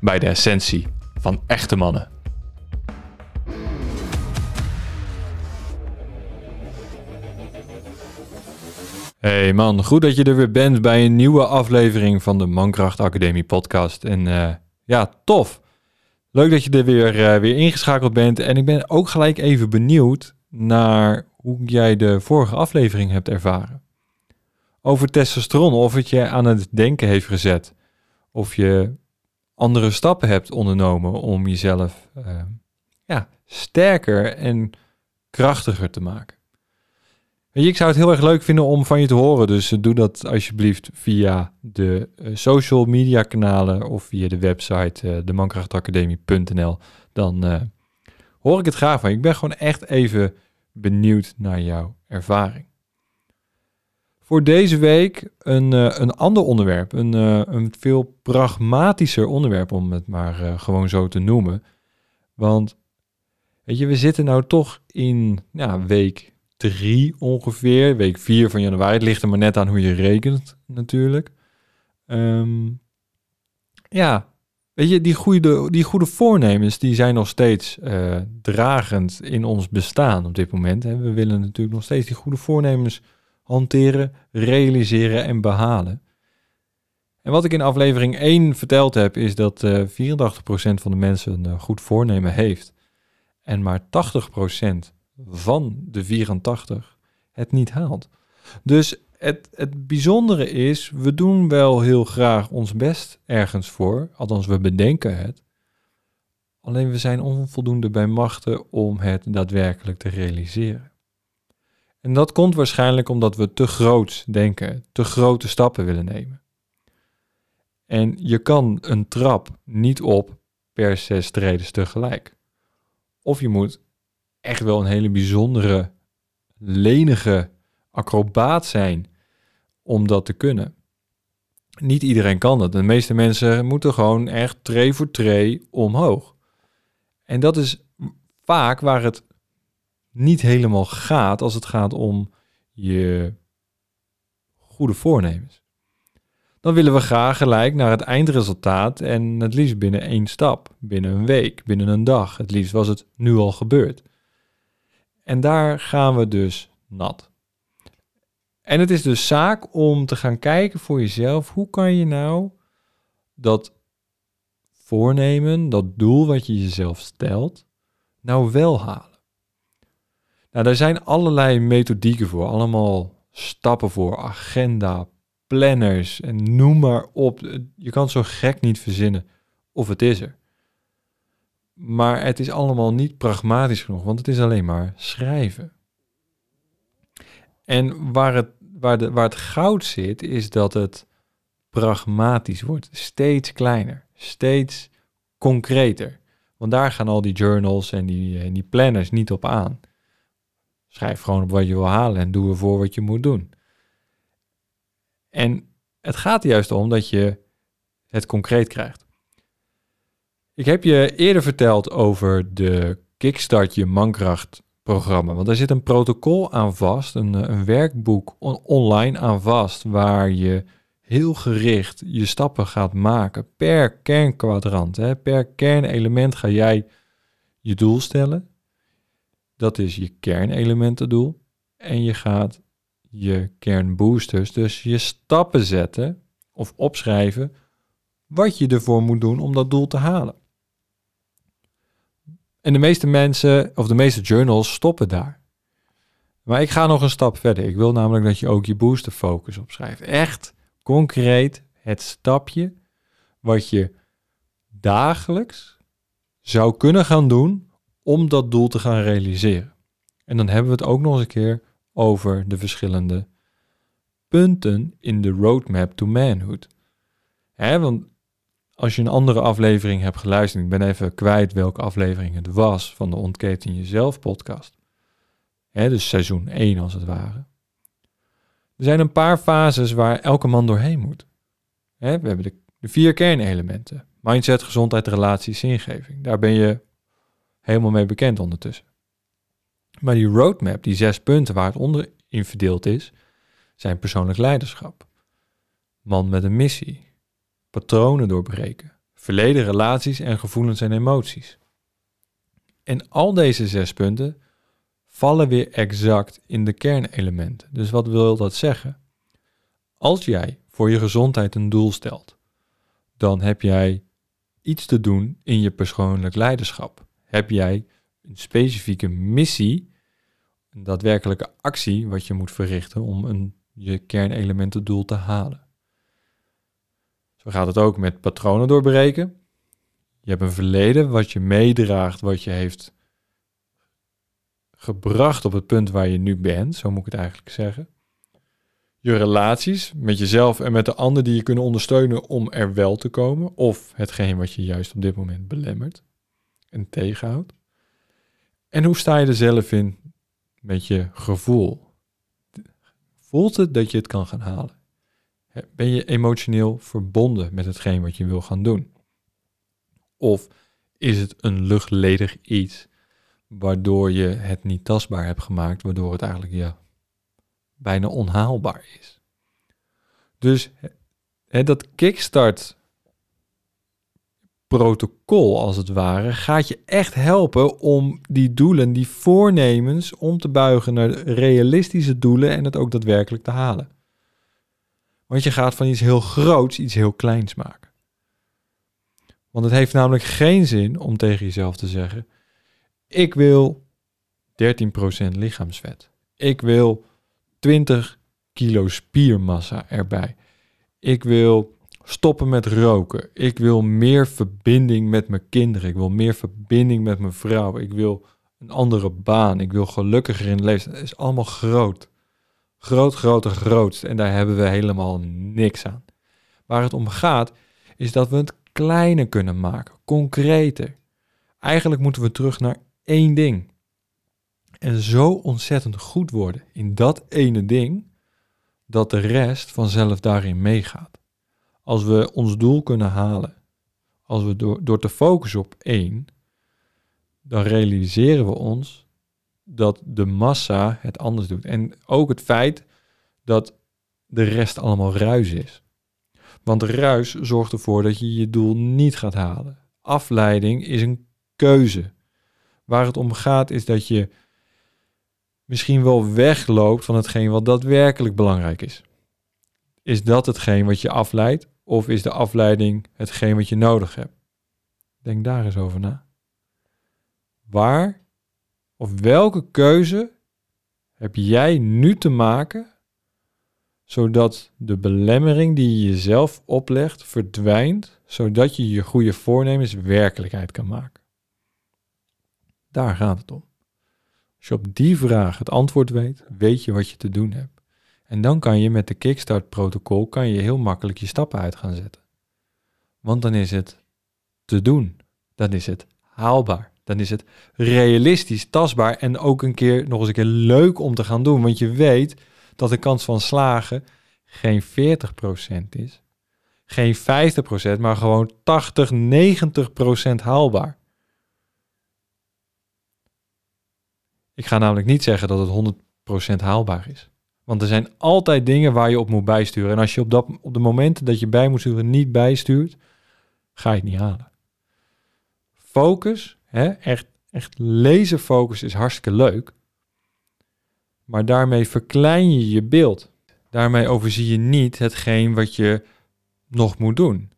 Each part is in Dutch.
bij de essentie van echte mannen. Hey man, goed dat je er weer bent bij een nieuwe aflevering van de Mankracht Academie podcast. En uh, ja, tof. Leuk dat je er weer, uh, weer ingeschakeld bent. En ik ben ook gelijk even benieuwd naar hoe jij de vorige aflevering hebt ervaren. Over testosteron, of het je aan het denken heeft gezet. Of je andere stappen hebt ondernomen om jezelf uh, ja, sterker en krachtiger te maken. Weet je, ik zou het heel erg leuk vinden om van je te horen. Dus doe dat alsjeblieft via de uh, social media kanalen of via de website uh, demankrachtacademie.nl. Dan hoor ik het graag van. Ik ben gewoon echt even benieuwd naar jouw ervaring. Voor deze week een, een ander onderwerp. Een, een veel pragmatischer onderwerp, om het maar gewoon zo te noemen. Want weet je, we zitten nou toch in ja, week 3 ongeveer, week 4 van januari. Het ligt er maar net aan hoe je rekent natuurlijk. Um, ja, weet je, die goede, die goede voornemens die zijn nog steeds dragend in ons bestaan op dit moment. Hè. We willen natuurlijk nog steeds die goede voornemens hanteren, realiseren en behalen. En wat ik in aflevering 1 verteld heb, is dat uh, 84% van de mensen een uh, goed voornemen heeft. En maar 80% van de 84 het niet haalt. Dus het, het bijzondere is, we doen wel heel graag ons best ergens voor, althans we bedenken het. Alleen we zijn onvoldoende bij machten om het daadwerkelijk te realiseren. En dat komt waarschijnlijk omdat we te groot denken, te grote stappen willen nemen. En je kan een trap niet op per zes treden tegelijk. Of je moet echt wel een hele bijzondere, lenige acrobaat zijn om dat te kunnen. Niet iedereen kan dat. De meeste mensen moeten gewoon echt tree voor tree omhoog. En dat is vaak waar het niet helemaal gaat als het gaat om je goede voornemens. Dan willen we graag gelijk naar het eindresultaat en het liefst binnen één stap, binnen een week, binnen een dag. Het liefst was het nu al gebeurd. En daar gaan we dus nat. En het is dus zaak om te gaan kijken voor jezelf, hoe kan je nou dat voornemen, dat doel wat je jezelf stelt, nou wel halen. Nou, daar zijn allerlei methodieken voor, allemaal stappen voor, agenda, planners en noem maar op. Je kan zo gek niet verzinnen of het is er. Maar het is allemaal niet pragmatisch genoeg, want het is alleen maar schrijven. En waar het, waar, de, waar het goud zit, is dat het pragmatisch wordt. Steeds kleiner, steeds concreter. Want daar gaan al die journals en die, en die planners niet op aan. Schrijf gewoon op wat je wil halen en doe ervoor wat je moet doen. En het gaat juist om dat je het concreet krijgt. Ik heb je eerder verteld over de Kickstart Je Mankracht programma. Want daar zit een protocol aan vast, een, eh, een werkboek online aan vast, waar je heel gericht je stappen gaat maken per kernkwadrant. Hè. Per kernelement ga jij je doel stellen. Dat is je kernelementendoel. En je gaat je kernboosters, dus je stappen zetten of opschrijven wat je ervoor moet doen om dat doel te halen. En de meeste mensen, of de meeste journals, stoppen daar. Maar ik ga nog een stap verder. Ik wil namelijk dat je ook je booster focus opschrijft. Echt concreet het stapje wat je dagelijks zou kunnen gaan doen om dat doel te gaan realiseren. En dan hebben we het ook nog eens een keer over de verschillende punten in de roadmap to manhood. Hè, want als je een andere aflevering hebt geluisterd, ik ben even kwijt welke aflevering het was van de Ontketen Jezelf podcast. Hè, dus seizoen 1 als het ware. Er zijn een paar fases waar elke man doorheen moet. Hè, we hebben de, de vier kernelementen. Mindset, gezondheid, relatie, zingeving. Daar ben je helemaal mee bekend ondertussen. Maar die roadmap, die zes punten waar het onder in verdeeld is, zijn persoonlijk leiderschap. Man met een missie. Patronen doorbreken. Verleden relaties en gevoelens en emoties. En al deze zes punten vallen weer exact in de kernelementen. Dus wat wil dat zeggen? Als jij voor je gezondheid een doel stelt, dan heb jij iets te doen in je persoonlijk leiderschap. Heb jij een specifieke missie, een daadwerkelijke actie wat je moet verrichten om een, je kernelementendoel te halen. Zo gaat het ook met patronen doorbreken. Je hebt een verleden wat je meedraagt, wat je heeft gebracht op het punt waar je nu bent, zo moet ik het eigenlijk zeggen. Je relaties met jezelf en met de ander die je kunnen ondersteunen om er wel te komen, of hetgeen wat je juist op dit moment belemmert en tegenhoudt. En hoe sta je er zelf in met je gevoel? Voelt het dat je het kan gaan halen? Ben je emotioneel verbonden met hetgeen wat je wil gaan doen? Of is het een luchtledig iets waardoor je het niet tastbaar hebt gemaakt, waardoor het eigenlijk ja, bijna onhaalbaar is? Dus dat kickstart protocol als het ware gaat je echt helpen om die doelen, die voornemens om te buigen naar realistische doelen en het ook daadwerkelijk te halen. Want je gaat van iets heel groots iets heel kleins maken. Want het heeft namelijk geen zin om tegen jezelf te zeggen: Ik wil 13% lichaamsvet. Ik wil 20 kilo spiermassa erbij. Ik wil stoppen met roken. Ik wil meer verbinding met mijn kinderen. Ik wil meer verbinding met mijn vrouw. Ik wil een andere baan. Ik wil gelukkiger in leven. Het is allemaal groot. Groot, groter, grootst. En daar hebben we helemaal niks aan. Waar het om gaat, is dat we het kleiner kunnen maken, concreter. Eigenlijk moeten we terug naar één ding. En zo ontzettend goed worden in dat ene ding, dat de rest vanzelf daarin meegaat. Als we ons doel kunnen halen, als we door, door te focussen op één, dan realiseren we ons dat de massa het anders doet. En ook het feit dat de rest allemaal ruis is. Want ruis zorgt ervoor dat je je doel niet gaat halen. Afleiding is een keuze. Waar het om gaat is dat je misschien wel wegloopt van hetgeen wat daadwerkelijk belangrijk is. Is dat hetgeen wat je afleidt of is de afleiding hetgeen wat je nodig hebt? Denk daar eens over na. Waar of welke keuze heb jij nu te maken zodat de belemmering die je jezelf oplegt verdwijnt, zodat je je goede voornemens werkelijkheid kan maken? Daar gaat het om. Als je op die vraag het antwoord weet, weet je wat je te doen hebt. En dan kan je met de Kickstart protocol kan je heel makkelijk je stappen uit gaan zetten. Want dan is het te doen. Dan is het haalbaar. Dan is het realistisch, tastbaar en ook een keer nog eens een keer leuk om te gaan doen. Want je weet dat de kans van slagen geen 40% is, geen 50%, maar gewoon 80, 90% haalbaar. Ik ga namelijk niet zeggen dat het 100% haalbaar is. Want er zijn altijd dingen waar je op moet bijsturen. En als je op, dat, op de momenten dat je bij moet sturen niet bijstuurt, ga je het niet halen. Focus, hè, echt, echt focus is hartstikke leuk. Maar daarmee verklein je je beeld. Daarmee overzie je niet hetgeen wat je nog moet doen.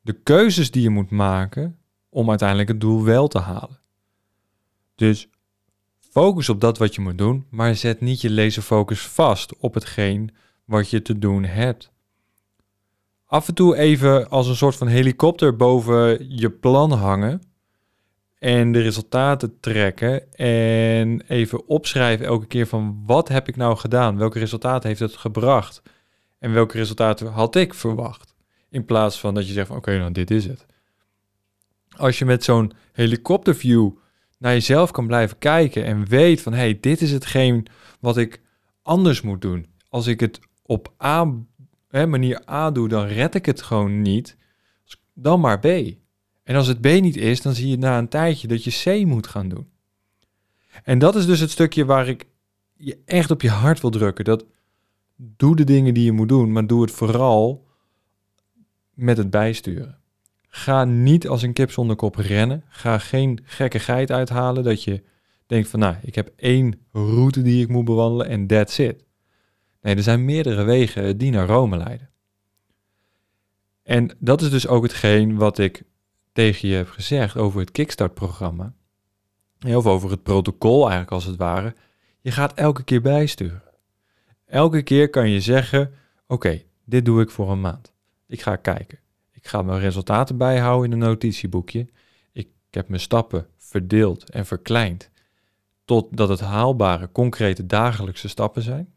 De keuzes die je moet maken om uiteindelijk het doel wel te halen. Dus focus op dat wat je moet doen, maar zet niet je laserfocus vast op hetgeen wat je te doen hebt. Af en toe even als een soort van helikopter boven je plan hangen en de resultaten trekken en even opschrijven elke keer van wat heb ik nou gedaan? Welke resultaten heeft het gebracht? En welke resultaten had ik verwacht? In plaats van dat je zegt van oké, nou dit is het. Als je met zo'n helikopterview naar jezelf kan blijven kijken en weet van hé, hey, dit is hetgeen wat ik anders moet doen. Als ik het op A, hè, manier A doe, dan red ik het gewoon niet. Dan maar B. En als het B niet is, dan zie je na een tijdje dat je C moet gaan doen. En dat is dus het stukje waar ik je echt op je hart wil drukken. Dat doe de dingen die je moet doen, maar doe het vooral met het bijsturen. Ga niet als een kip zonder kop rennen. Ga geen gekkigheid uithalen dat je denkt van nou, ik heb één route die ik moet bewandelen en that's it. Nee, er zijn meerdere wegen die naar Rome leiden. En dat is dus ook hetgeen wat ik tegen je heb gezegd over het Kickstart-programma. Of over het protocol eigenlijk als het ware. Je gaat elke keer bijsturen. Elke keer kan je zeggen, oké, dit doe ik voor een maand. Ik ga kijken. Ik ga mijn resultaten bijhouden in een notitieboekje. Ik, heb mijn stappen verdeeld en verkleind totdat het haalbare, concrete dagelijkse stappen zijn.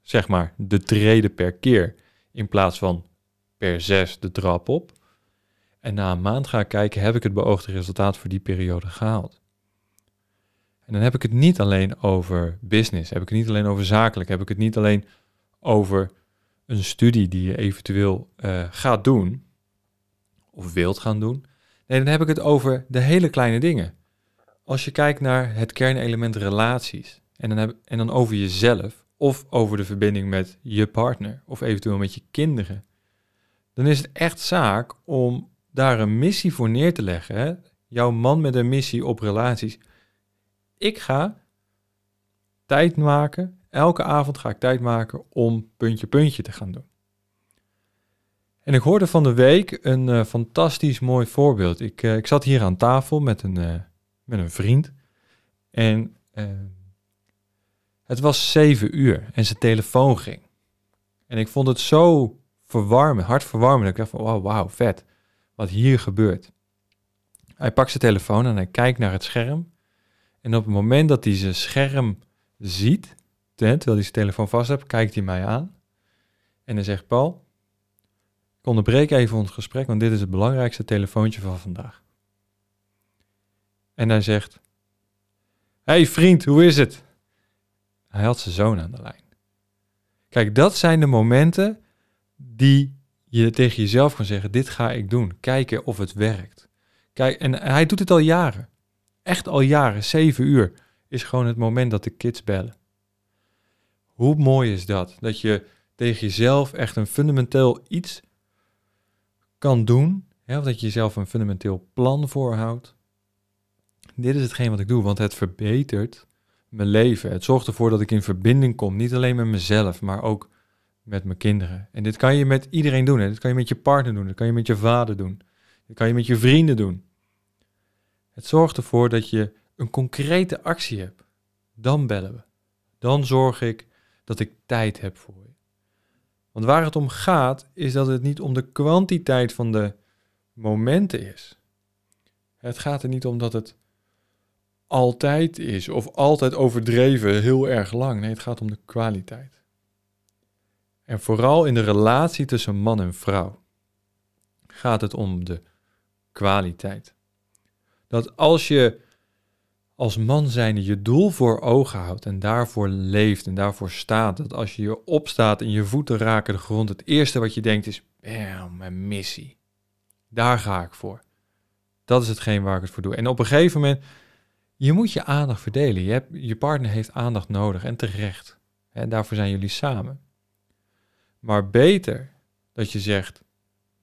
Zeg maar de treden per keer in plaats van per zes de trap op. En na een maand ga ik kijken, heb ik het beoogde resultaat voor die periode gehaald? En dan heb ik het niet alleen over business, heb ik het niet alleen over zakelijk, heb ik het niet alleen over een studie die je eventueel uh, gaat doen of wilt gaan doen. Nee, dan heb ik het over de hele kleine dingen. Als je kijkt naar het kernelement relaties en dan, heb, en dan over jezelf of over de verbinding met je partner of eventueel met je kinderen, dan is het echt zaak om daar een missie voor neer te leggen. Hè? Jouw man met een missie op relaties. Ik ga tijd maken, elke avond ga ik tijd maken om puntje puntje te gaan doen. En ik hoorde van de week een uh, fantastisch mooi voorbeeld. Ik, uh, ik zat hier aan tafel met een, uh, met een vriend. En het was zeven uur en zijn telefoon ging. En ik vond het zo verwarmend, hartverwarmend. Ik dacht van, wauw, wow, vet wat hier gebeurt. Hij pakt zijn telefoon en hij kijkt naar het scherm. En op het moment dat hij zijn scherm ziet, terwijl hij zijn telefoon vast heeft, kijkt hij mij aan. En hij zegt, Paul, ik onderbreek even ons gesprek, want dit is het belangrijkste telefoontje van vandaag. En hij zegt, hey vriend, hoe is het? Hij had zijn zoon aan de lijn. Kijk, dat zijn de momenten die je tegen jezelf kan zeggen, dit ga ik doen. Kijken of het werkt. Kijk, en hij doet het al jaren. Echt al jaren. Zeven uur is gewoon het moment dat de kids bellen. Hoe mooi is dat? Dat je tegen jezelf echt een fundamenteel iets kan doen. Ja, dat je jezelf een fundamenteel plan voorhoudt. Dit is hetgeen wat ik doe, want het verbetert mijn leven. Het zorgt ervoor dat ik in verbinding kom. Niet alleen met mezelf, maar ook met mijn kinderen. En dit kan je met iedereen doen. Hè? Dit kan je met je partner doen. Dit kan je met je vader doen. Dit kan je met je vrienden doen. Het zorgt ervoor dat je een concrete actie hebt. Dan bellen we. Dan zorg ik dat ik tijd heb voor. Want waar het om gaat, is dat het niet om de kwantiteit van de momenten is. Het gaat er niet om dat het altijd is of altijd overdreven heel erg lang. Nee, het gaat om de kwaliteit. En vooral in de relatie tussen man en vrouw gaat het om de kwaliteit. Dat als je als man zijnde je doel voor ogen houdt en daarvoor leeft en daarvoor staat, dat als je je opstaat en je voeten raken de grond, het eerste wat je denkt is, mijn missie. Daar ga ik voor. Dat is hetgeen waar ik het voor doe. En op een gegeven moment, je moet je aandacht verdelen. Je, hebt, je partner heeft aandacht nodig en terecht. En daarvoor zijn jullie samen. Maar beter dat je zegt,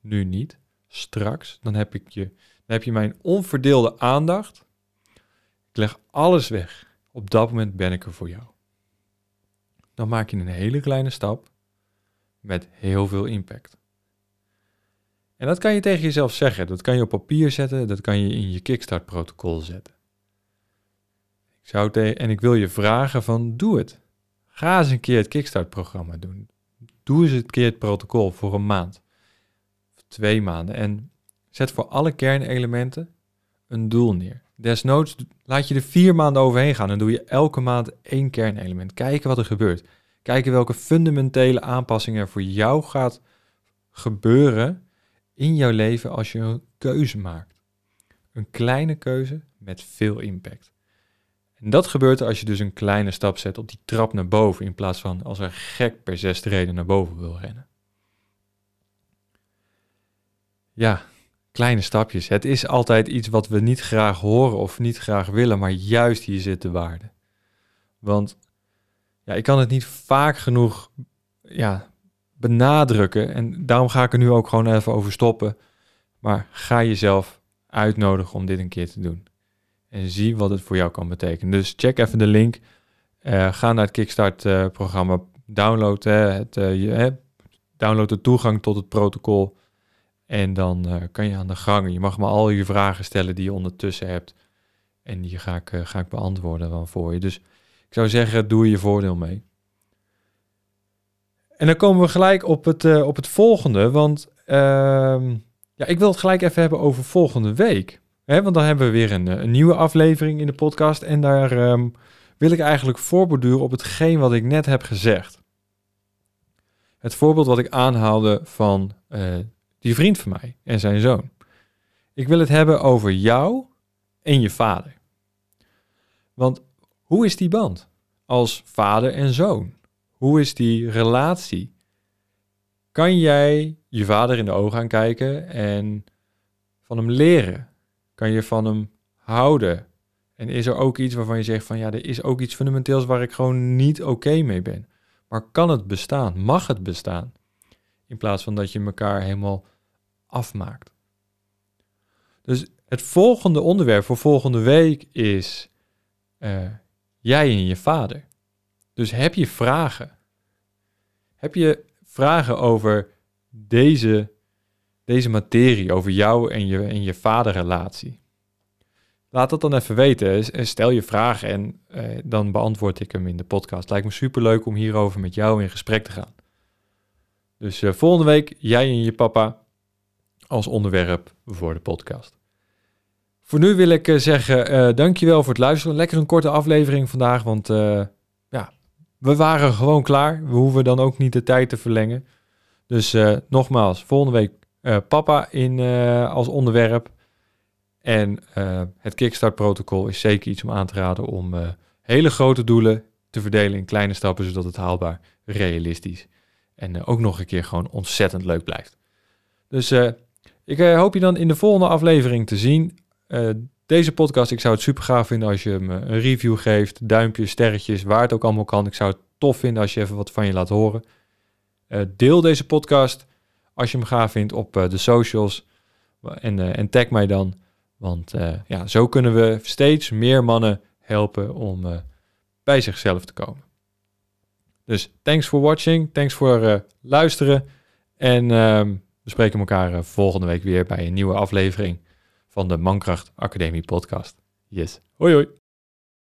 nu niet, straks, dan heb, ik je, dan heb je mijn onverdeelde aandacht. Leg alles weg. Op dat moment ben ik er voor jou. Dan maak je een hele kleine stap met heel veel impact. En dat kan je tegen jezelf zeggen. Dat kan je op papier zetten. Dat kan je in je Kickstart-protocol zetten. Ik zou te- en ik wil je vragen van doe het. Ga eens een keer het Kickstart-programma doen. Doe eens een keer het protocol voor een maand. Of twee maanden. En zet voor alle kernelementen een doel neer. Desnoods laat je er vier maanden overheen gaan en doe je elke maand één kernelement. Kijken wat er gebeurt. Kijken welke fundamentele aanpassingen er voor jou gaat gebeuren in jouw leven als je een keuze maakt. Een kleine keuze met veel impact. En dat gebeurt als je dus een kleine stap zet op die trap naar boven, in plaats van als er gek per zesde reden naar boven wil rennen. Ja, kleine stapjes. Het is altijd iets wat we niet graag horen of niet graag willen, maar juist hier zit de waarde. Want ja, ik kan het niet vaak genoeg ja, benadrukken en daarom ga ik er nu ook gewoon even over stoppen. Maar ga jezelf uitnodigen om dit een keer te doen. En zie wat het voor jou kan betekenen. Dus check even de link. Eh, ga naar het Kickstart-programma. download, eh, het, eh, je, eh, download de toegang tot het protocol. En dan eh, kan je aan de gang. Je mag me al je vragen stellen die je ondertussen hebt. En die ga ik, eh, ga ik beantwoorden dan voor je. Dus ik zou zeggen, doe je voordeel mee. En dan komen we gelijk op het, eh, op het volgende. Want ehm, ja, ik wil het gelijk even hebben over volgende week. Want dan hebben we weer een, een nieuwe aflevering in de podcast. En daar ehm, wil ik eigenlijk voorborduren op hetgeen wat ik net heb gezegd. Het voorbeeld wat ik aanhaalde van die vriend van mij en zijn zoon. Ik wil het hebben over jou en je vader. Want hoe is die band als vader en zoon? Hoe is die relatie? Kan jij je vader in de ogen aankijken en van hem leren? Kan je van hem houden? En is er ook iets waarvan je zegt van ja, er is ook iets fundamenteels waar ik gewoon niet oké mee ben. Maar kan het bestaan? Mag het bestaan? In plaats van dat je elkaar helemaal afmaakt. Dus het volgende onderwerp voor volgende week is eh, jij en je vader. Dus heb je vragen? Heb je vragen over deze, deze materie, over jou en je, en je vaderrelatie? Laat dat dan even weten. En Stel je vraag en eh, dan beantwoord ik hem in de podcast. Lijkt me superleuk om hierover met jou in gesprek te gaan. Dus eh, volgende week jij en je papa als onderwerp voor de podcast. Voor nu wil ik eh, zeggen, eh dankjewel voor het luisteren. Lekker een korte aflevering vandaag, want ja, we waren gewoon klaar. We hoeven dan ook niet de tijd te verlengen. Dus nogmaals, volgende week papa in, als onderwerp. En het Kickstart-protocol is zeker iets om aan te raden om hele grote doelen te verdelen in kleine stappen, zodat het haalbaar, realistisch en eh, ook nog een keer gewoon ontzettend leuk blijft. Dus eh, ik eh, hoop je dan in de volgende aflevering te zien. Deze podcast, ik zou het super gaaf vinden als je eh, een review geeft, duimpjes, sterretjes, waar het ook allemaal kan. Ik zou het tof vinden als je even wat van je laat horen. Deel deze podcast als je hem gaaf vindt op de socials en, en tag mij dan. Want ja, zo kunnen we steeds meer mannen helpen om bij zichzelf te komen. Dus thanks for watching, thanks voor eh, luisteren. En ehm, we spreken elkaar eh, volgende week weer bij een nieuwe aflevering van de Mankracht Academie podcast. Yes. Hoi hoi.